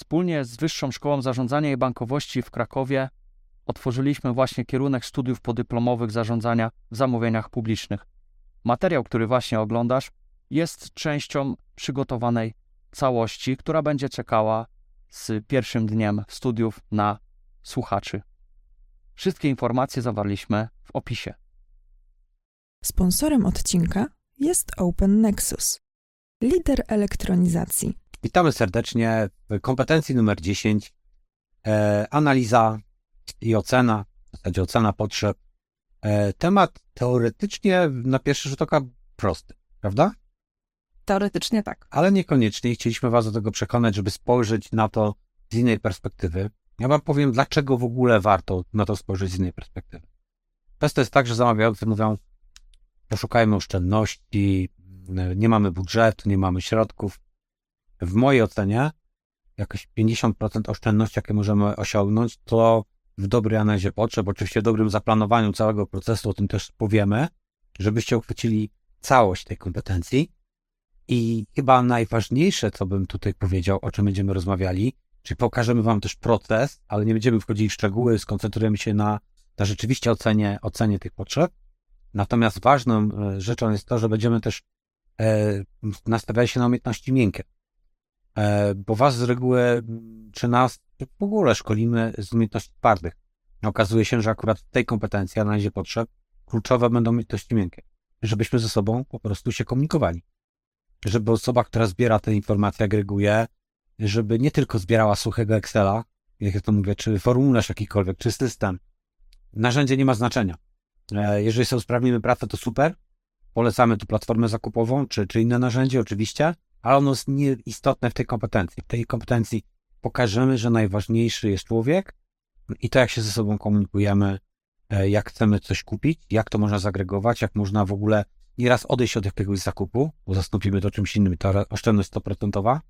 Wspólnie z Wyższą Szkołą Zarządzania i Bankowości w Krakowie otworzyliśmy właśnie kierunek studiów podyplomowych zarządzania w zamówieniach publicznych. Materiał, który właśnie oglądasz, jest częścią przygotowanej całości, która będzie czekała z pierwszym dniem studiów na słuchaczy. Wszystkie informacje zawarliśmy w opisie. Sponsorem odcinka jest Open Nexus, lider elektronizacji. Witamy serdecznie w kompetencji numer 10. E, analiza i ocena, w zasadzie ocena potrzeb. E, temat teoretycznie na pierwszy rzut oka prosty, prawda? Teoretycznie tak. Ale niekoniecznie. Chcieliśmy Was do tego przekonać, żeby spojrzeć na to z innej perspektywy. Ja Wam powiem, dlaczego w ogóle warto na to spojrzeć z innej perspektywy. Często jest tak, że zamawiający mówią, poszukajmy oszczędności, nie mamy budżetu, nie mamy środków. W mojej ocenie jakieś 50% oszczędności, jakie możemy osiągnąć, to w dobrej analizie potrzeb, oczywiście w dobrym zaplanowaniu całego procesu, o tym też powiemy, żebyście uchwycili całość tej kompetencji. I chyba najważniejsze, co bym tutaj powiedział, o czym będziemy rozmawiali, czyli pokażemy Wam też proces, ale nie będziemy wchodzili w szczegóły, skoncentrujemy się na, na rzeczywiście ocenie, ocenie tych potrzeb. Natomiast ważną e, rzeczą jest to, że będziemy też e, nastawiali się na umiejętności miękkie. E, bo Was z reguły, czy nas w ogóle szkolimy z umiejętności twardych. Okazuje się, że akurat w tej kompetencji, analizie potrzeb, kluczowe będą umiejętności miękkie. Żebyśmy ze sobą po prostu się komunikowali. Żeby osoba, która zbiera te informacje, agreguje, żeby nie tylko zbierała suchego Excela, jak ja to mówię, czy formularz jakikolwiek, czy system. Narzędzie nie ma znaczenia. E, jeżeli sobie usprawnimy pracę, to super. Polecamy tu platformę zakupową, czy, czy inne narzędzie, oczywiście, ale ono jest nieistotne w tej kompetencji. W tej kompetencji pokażemy, że najważniejszy jest człowiek i to, jak się ze sobą komunikujemy, e, jak chcemy coś kupić, jak to można zagregować, jak można w ogóle nieraz odejść od jakiegoś zakupu, bo zastąpimy to czymś innym, ta oszczędność 100%,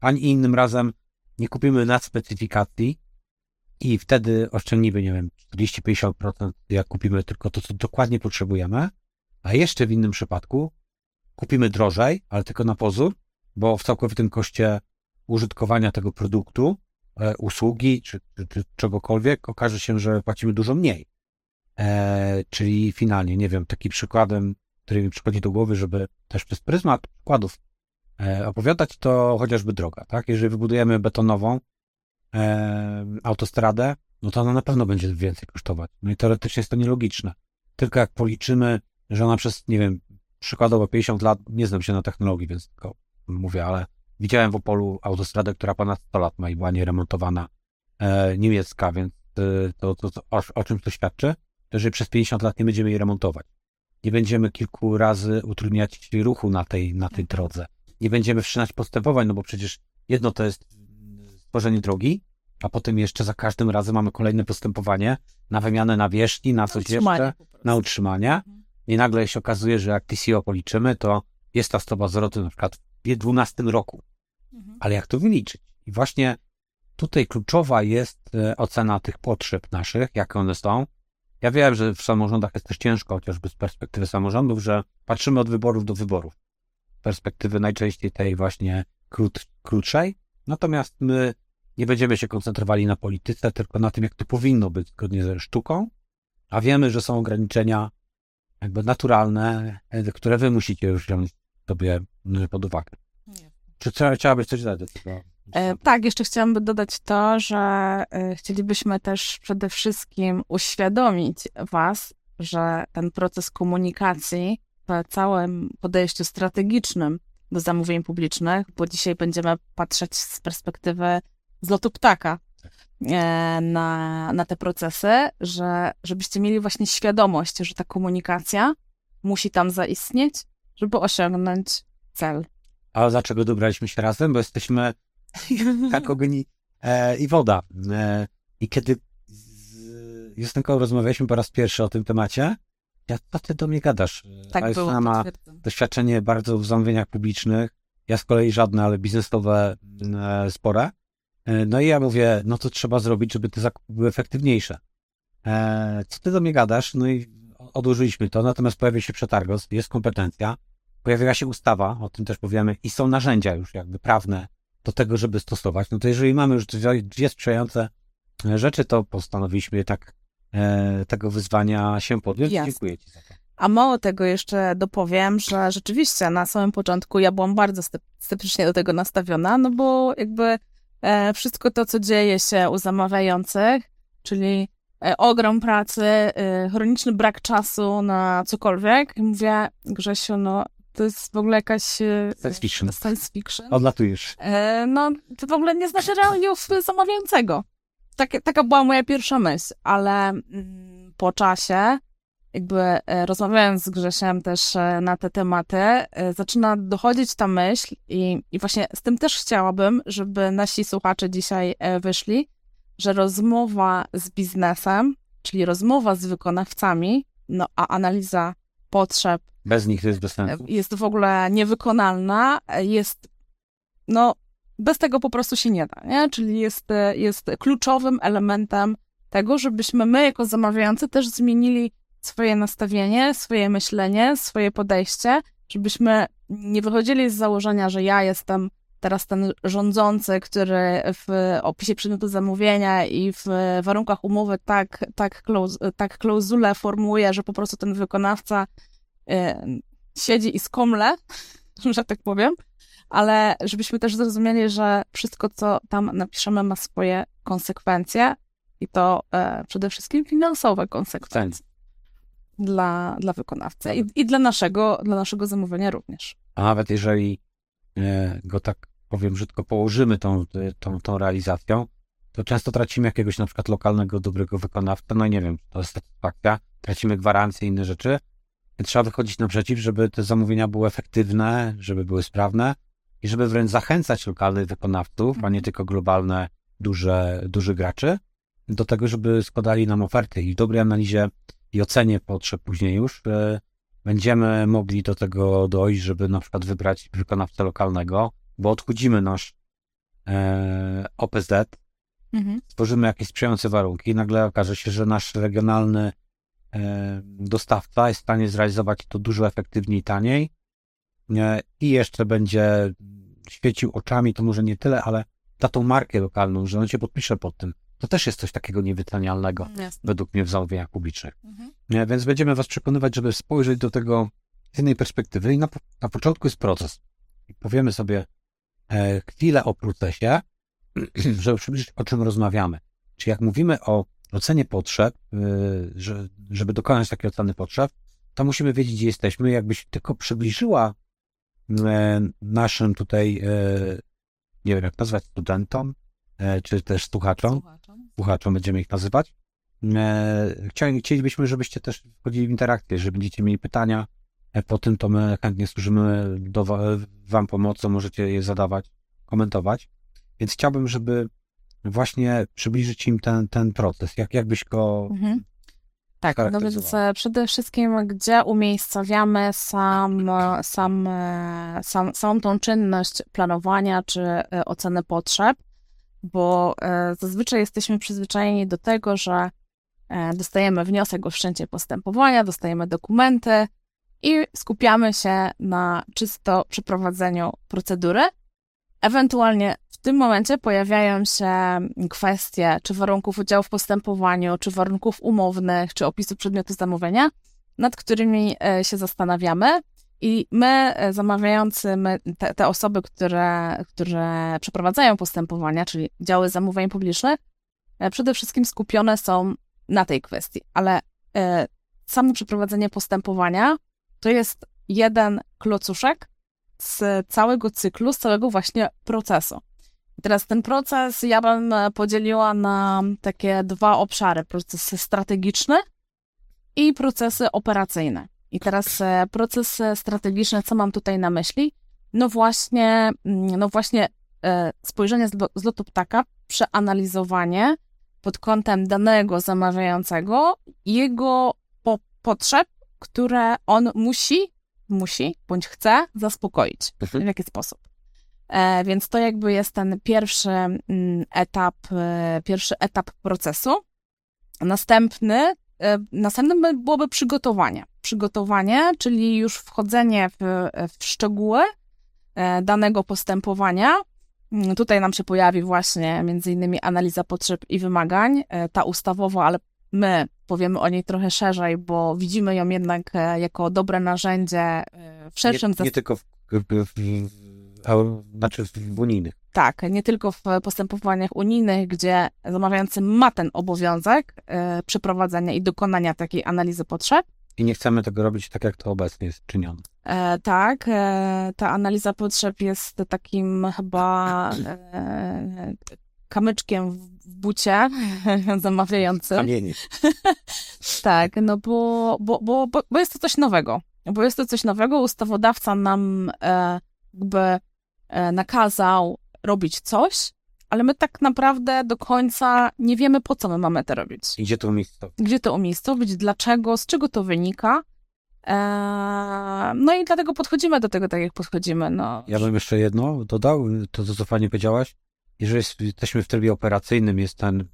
ani innym razem nie kupimy nad specyfikacji i wtedy oszczędzimy, nie wiem, 40-50%, jak kupimy tylko to, co dokładnie potrzebujemy, a jeszcze w innym przypadku kupimy drożej, ale tylko na pozór, bo w całkowitym koszcie użytkowania tego produktu, e, usługi czy, czy, czy, czegokolwiek okaże się, że płacimy dużo mniej. E, czyli finalnie, nie wiem, takim przykładem, który mi przychodzi do głowy, żeby też przez pryzmat przykładów e, opowiadać, to chociażby droga, tak? Jeżeli wybudujemy betonową e, autostradę, no to ona na pewno będzie więcej kosztować. No i teoretycznie jest to nielogiczne. Tylko jak policzymy, że ona przez, nie wiem, przykładowo 50 lat, nie znam się na technologii, więc tylko mówię, ale widziałem w Opolu autostradę, która ponad 100 lat ma i była nieremontowana, e, niemiecka, więc e, to, to, to o, o czym to świadczy? To, że przez 50 lat nie będziemy jej remontować. Nie będziemy kilku razy utrudniać ruchu na tej, na tej drodze. Nie będziemy wszczynać postępowań, no bo przecież jedno to jest stworzenie drogi, a potem jeszcze za każdym razem mamy kolejne postępowanie na wymianę nawierzchni, na coś jeszcze, na utrzymanie. Mhm. I nagle się okazuje, że jak TCO policzymy, to jest ta stopa zwrotu na przykład w 12 roku. Mhm. Ale jak to wyliczyć? I właśnie tutaj kluczowa jest e, ocena tych potrzeb naszych, jakie one są. Ja wiem, że w samorządach jest też ciężko, chociażby z perspektywy samorządów, że patrzymy od wyborów do wyborów. Perspektywy najczęściej tej właśnie krót, krótszej. Natomiast my nie będziemy się koncentrowali na polityce, tylko na tym, jak to powinno być zgodnie ze sztuką, a wiemy, że są ograniczenia jakby naturalne, e, które wy musicie już wziąć sobie mm, pod uwagę. Nie. Czy trzeba, chciałabyś coś dodać? E, tak, jeszcze chciałabym dodać to, że e, chcielibyśmy też przede wszystkim uświadomić Was, że ten proces komunikacji w całym podejściu strategicznym do zamówień publicznych, bo dzisiaj będziemy patrzeć z perspektywy z lotu ptaka, E, na, na te procesy, że, żebyście mieli właśnie świadomość, że ta komunikacja musi tam zaistnieć, żeby osiągnąć cel. A dlaczego dobraliśmy się razem? Bo jesteśmy jak ogień e, i woda. E, I kiedy z Justynką rozmawialiśmy po raz pierwszy o tym temacie, ja, co ty do mnie gadasz? Tak A było, ma doświadczenie bardzo w zamówieniach publicznych, ja z kolei żadne, ale biznesowe e, spore. E, no i ja mówię, no to trzeba zrobić, żeby te zakupy były efektywniejsze. E, co ty do mnie gadasz? No i odłożyliśmy to, natomiast pojawia się przetargos, jest kompetencja, pojawiła się ustawa, o tym też powiemy, i są narzędzia już jakby prawne do tego, żeby stosować. No to jeżeli mamy już dwie, sprzyjające rzeczy, to postanowiliśmy tak e, tego wyzwania się podjąć. Dziękuję Ci za to. A mało tego jeszcze dopowiem, że rzeczywiście na samym początku ja byłam bardzo sceptycznie do tego nastawiona, no bo jakby e, wszystko to, co dzieje się u zamawiających, czyli e, ogrom pracy, e, chroniczny brak czasu na cokolwiek, I mówię, Grzesiu, no to jest w ogóle jakaś... e, Science fiction. Science fiction. Odlatujesz. E, no, to w ogóle nie znaczy realiów zamawiającego. Takie, taka była moja pierwsza myśl, ale mm, po czasie, jakby e, rozmawiając z Grzesiem też e, na te tematy, e, zaczyna dochodzić ta myśl i, i właśnie z tym też chciałabym, żeby nasi słuchacze dzisiaj e, wyszli, że rozmowa z biznesem, czyli rozmowa z wykonawcami, no a analiza potrzeb Bez nich to jest bez sensu. jest w ogóle niewykonalna, jest, no, bez tego po prostu się nie da, nie? Czyli jest, jest kluczowym elementem tego, żebyśmy my, jako zamawiający, też zmienili swoje nastawienie, swoje myślenie, swoje podejście, żebyśmy nie wychodzili z założenia, że ja jestem teraz ten rządzący, który w opisie przedmiotu zamówienia i w warunkach umowy tak, tak, klauz, tak klauzulę formułuje, że po prostu ten wykonawca y, siedzi i skomle, że tak powiem, ale żebyśmy też zrozumieli, że wszystko, co tam napiszemy, ma swoje konsekwencje i to e, przede wszystkim finansowe konsekwencje dla, dla wykonawcy i, i dla, naszego, dla naszego zamówienia również. A nawet jeżeli e, go tak powiem brzydko położymy tą, tą, tą realizacją, to często tracimy jakiegoś na przykład lokalnego, dobrego wykonawcę, no i nie wiem, to jest satysfakcja, tracimy gwarancje i inne rzeczy, trzeba wychodzić naprzeciw, żeby te zamówienia były efektywne, żeby były sprawne i żeby wręcz zachęcać lokalnych wykonawców, a nie tylko globalne, duże, duży graczy, do tego, żeby składali nam oferty. I w dobrej analizie i ocenie potrzeb później już e, będziemy mogli do tego dojść, żeby na przykład wybrać wykonawcę lokalnego, bo odchudzimy nasz e, OPZ, Mhm. stworzymy jakieś sprzyjające warunki i nagle okaże się, że nasz regionalny e, dostawca jest w stanie zrealizować to dużo efektywniej i taniej e, i jeszcze będzie świecił oczami, to może nie tyle, ale da tą markę lokalną, że on się podpisze pod tym. To też jest coś takiego niewycenialnego według mnie w zamówieniach publicznych. Mhm. Nie, Więc będziemy Was przekonywać, żeby spojrzeć do tego z innej perspektywy. I na, na początku jest proces. I powiemy sobie e, chwilę o procesie, żeby przybliżyć, o czym rozmawiamy. Czyli jak mówimy o ocenie potrzeb, e, że, żeby dokonać takiej oceny potrzeb, to musimy wiedzieć, gdzie jesteśmy. Jakbyś tylko przybliżyła e, naszym tutaj, e, nie wiem jak nazwać, studentom, e, czy też słuchaczom, Słuchaczom. słuchaczom będziemy ich nazywać. E, chcieli- Chcielibyśmy, żebyście też wchodzili w interakcję, że będziecie mieli pytania e, po tym, to my chętnie służymy do wa- wam pomocą, możecie je zadawać, komentować. Więc chciałbym, żeby właśnie przybliżyć im ten, ten proces. Jak, jakbyś go... Mhm. Tak, no więc e, przede wszystkim, gdzie umiejscowiamy sam, e, sam, sam, samą tą czynność planowania czy oceny potrzeb, bo zazwyczaj jesteśmy przyzwyczajeni do tego, że dostajemy wniosek o wszczęcie postępowania, dostajemy dokumenty i skupiamy się na czysto przeprowadzeniu procedury. Ewentualnie w tym momencie pojawiają się kwestie czy warunków udziału w postępowaniu, czy warunków umownych, czy opisu przedmiotu zamówienia, nad którymi e, się zastanawiamy. I my, e, zamawiający, my, te, te osoby, które, które przeprowadzają postępowania, czyli działy zamówień publicznych, e, przede wszystkim skupione są na tej kwestii. Ale samo przeprowadzenie postępowania to jest jeden klocuszek z całego cyklu, z całego właśnie procesu. Teraz ten proces ja bym e, podzieliła na takie dwa obszary: proces strategiczny i procesy operacyjne. I teraz e, proces e, strategiczny, co mam tutaj na myśli? No właśnie, mm, no właśnie e, spojrzenie z lotu ptaka, przeanalizowanie pod kątem danego zamawiającego jego po- potrzeb, które on musi, musi bądź chce zaspokoić. W jaki sposób? E, więc to jakby jest ten pierwszy mm, etap, e, pierwszy etap procesu. Następny, e, następnym by- byłoby przygotowanie. Przygotowanie, czyli już wchodzenie w, w szczegóły danego postępowania, Mm, Tutaj nam się pojawi właśnie między innymi analiza potrzeb i wymagań, ta ustawowa, ale my powiemy o niej trochę szerzej, bo widzimy ją jednak e, jako dobre narzędzie e, w szerszym Nie, nie tylko w, w, w, znaczy w unijnych. Tak, nie tylko w postępowaniach unijnych, gdzie zamawiający ma ten obowiązek e, przeprowadzenia i dokonania takiej analizy potrzeb. I nie chcemy tego robić tak, jak to obecnie jest czynione. E, tak, e, ta analiza potrzeb jest takim chyba e, kamyczkiem w bucie zamawiającym. Kamienie. Tak, no bo, bo, bo, bo, bo jest to coś nowego. Bo jest to coś nowego. Ustawodawca nam e, jakby e, nakazał robić coś, ale my tak naprawdę do końca nie wiemy, po co my mamy to robić. Idzie to miejsce. Gdzie to umiejscowić, dlaczego, z czego to wynika. E, no i dlatego podchodzimy do tego tak, jak podchodzimy. No. Ja bym jeszcze jedno dodał, to co fajnie powiedziałaś. Jeżeli jest, jesteśmy w trybie operacyjnym, jest ten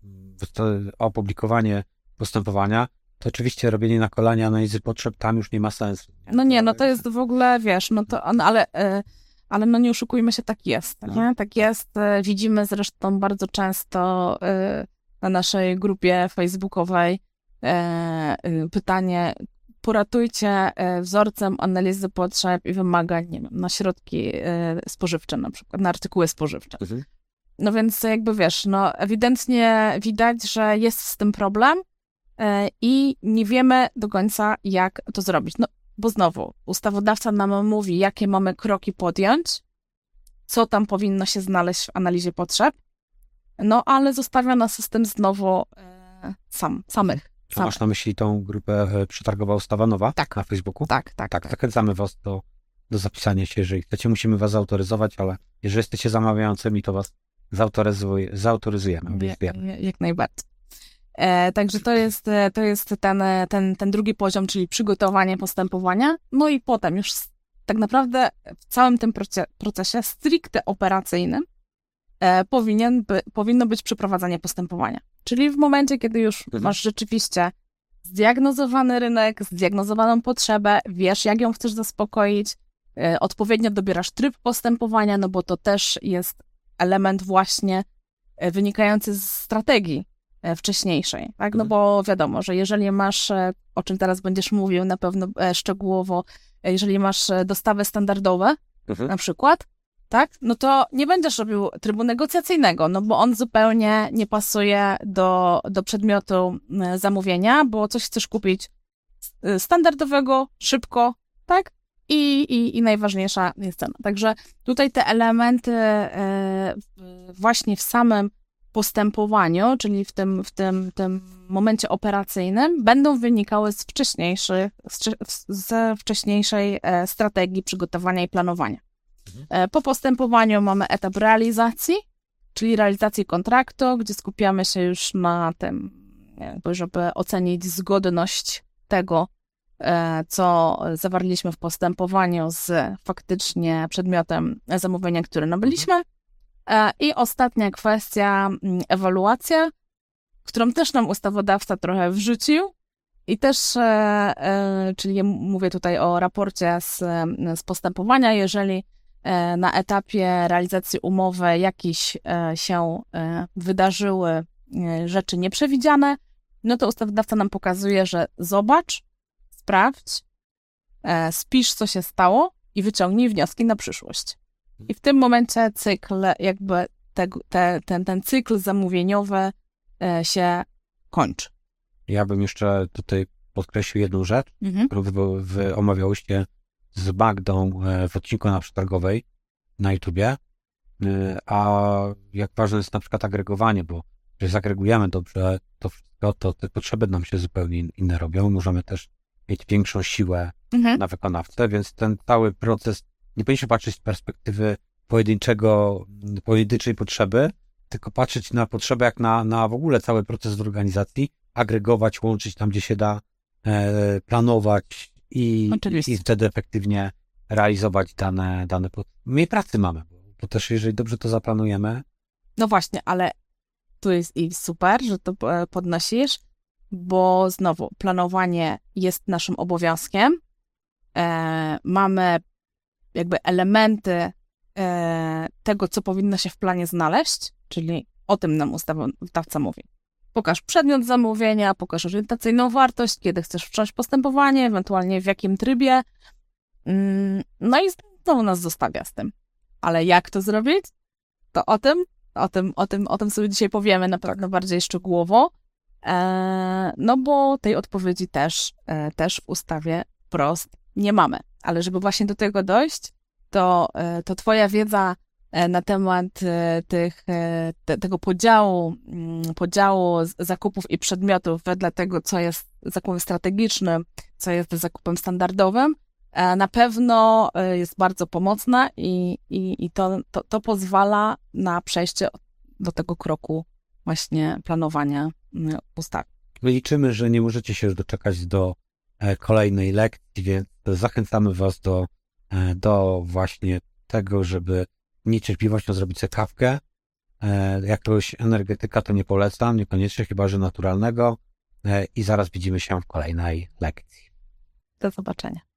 opublikowanie postępowania, to oczywiście robienie na kolanie analizy potrzeb tam już nie ma sensu. No nie, no to jest w ogóle, wiesz, no to, no ale, e, ale no nie oszukujmy się, tak jest, No. nie? Tak jest, e, widzimy zresztą bardzo często e, na naszej grupie facebookowej pytanie, poratujcie wzorcem analizy potrzeb i wymagań, nie wiem, na środki spożywcze na przykład, na artykuły spożywcze. Mhm. No więc jakby wiesz, no ewidentnie widać, że jest z tym problem e, i nie wiemy do końca, jak to zrobić. No bo znowu, ustawodawca nam mówi, jakie mamy kroki podjąć, co tam powinno się znaleźć w analizie potrzeb, no ale zostawia nas system znowu e, sam, samych. Czy samych. masz na myśli tą grupę e, Przetargowa Ustawa Nowa Tak. na Facebooku? Tak, tak, Tak, zachęcamy Was do, do zapisania się. Jeżeli chcecie, musimy Was zautoryzować, ale jeżeli jesteście zamawiającymi, to Was zautoryzuj, zautoryzujemy. Jak, jak najbardziej. E, także to jest, e, to jest ten, e, ten, ten drugi poziom, czyli przygotowanie postępowania. No i potem już tak naprawdę w całym tym proce- procesie stricte operacyjnym e, powinien by, powinno być przeprowadzanie postępowania. Czyli w momencie, kiedy już Mhm. masz rzeczywiście zdiagnozowany rynek, zdiagnozowaną potrzebę, wiesz, jak ją chcesz zaspokoić, e, odpowiednio dobierasz tryb postępowania, no bo to też jest element właśnie e, wynikający z strategii e, wcześniejszej, tak? No Mhm. bo wiadomo, że jeżeli masz, e, o czym teraz będziesz mówił na pewno szczegółowo, jeżeli masz dostawy standardowe, Mhm. na przykład, tak? No to nie będziesz robił trybu negocjacyjnego, no bo on zupełnie nie pasuje do, do przedmiotu zamówienia, bo coś chcesz kupić standardowego, szybko, tak? I, i, i najważniejsza jest cena. Także tutaj te elementy e, właśnie w samym postępowaniu, czyli w tym, w tym, tym momencie operacyjnym, będą wynikały z wcześniejszych, z, wcze- ze wcześniejszej e, strategii przygotowania i planowania. E, Po postępowaniu mamy etap realizacji, czyli realizacji kontraktu, gdzie skupiamy się już na tym, żeby ocenić zgodność tego, co zawarliśmy w postępowaniu z faktycznie przedmiotem zamówienia, które nabyliśmy. E, I ostatnia kwestia, mm, ewaluacja, którą też nam ustawodawca trochę wrzucił. I też, e, e, czyli mówię tutaj o raporcie z, z postępowania, jeżeli e, na etapie realizacji umowy jakieś e, się e, wydarzyły e, rzeczy nieprzewidziane, no to ustawodawca nam pokazuje, że zobacz, sprawdź, e, spisz, co się stało i wyciągnij wnioski na przyszłość. I w tym momencie cykl, jakby te, te, ten, ten cykl zamówieniowy e, się kończy. Ja bym jeszcze tutaj podkreślił jedną rzecz, Mhm. którą wy, wy omawiałyście z Magdą e, w odcinku na przetargowej na YouTubie. E, A jak ważne jest na przykład agregowanie, bo jeżeli zagregujemy dobrze to wszystko, to te potrzeby nam się zupełnie in- inne robią. Możemy też mieć większą siłę Mhm. na wykonawcę, więc ten cały proces nie powinniśmy patrzeć z perspektywy pojedynczego, pojedynczej potrzeby, tylko patrzeć na potrzebę jak na, na w ogóle cały proces w organizacji, agregować, łączyć tam, gdzie się da, e, planować i, Oczywiście. i wtedy efektywnie realizować dane, dane mniej pracy mamy, bo, bo też jeżeli dobrze to zaplanujemy, No właśnie, ale tu jest i super, że to e, podnosisz, bo znowu planowanie jest naszym obowiązkiem. E, mamy jakby elementy e, tego, co powinno się w planie znaleźć, czyli o tym nam ustawodawca mówi. Pokaż przedmiot zamówienia, pokaż orientacyjną wartość, kiedy chcesz wszcząć postępowanie, ewentualnie w jakim trybie. Mm, no i znowu nas zostawia z tym. Ale jak to zrobić? To o tym, o tym, o tym, o tym sobie dzisiaj powiemy naprawdę bardziej szczegółowo. E, no bo tej odpowiedzi też, e, też w ustawie prost nie mamy. Ale żeby właśnie do tego dojść, to, e, to Twoja wiedza na temat tych, te, tego podziału, mm, podziału zakupów i przedmiotów wedle tego, co jest zakupem strategicznym, co jest zakupem standardowym, na pewno jest bardzo pomocna i, i, i to, to, to pozwala na przejście do tego kroku właśnie planowania mm, ustawy. Liczymy, że nie możecie się już doczekać do e, kolejnej lekcji, więc zachęcamy Was do, e, do właśnie tego, żeby niecierpliwością zrobić sobie kawkę. E, jakiegoś energetyka to nie polecam, niekoniecznie, chyba że naturalnego. I zaraz widzimy się w kolejnej lekcji. Do zobaczenia.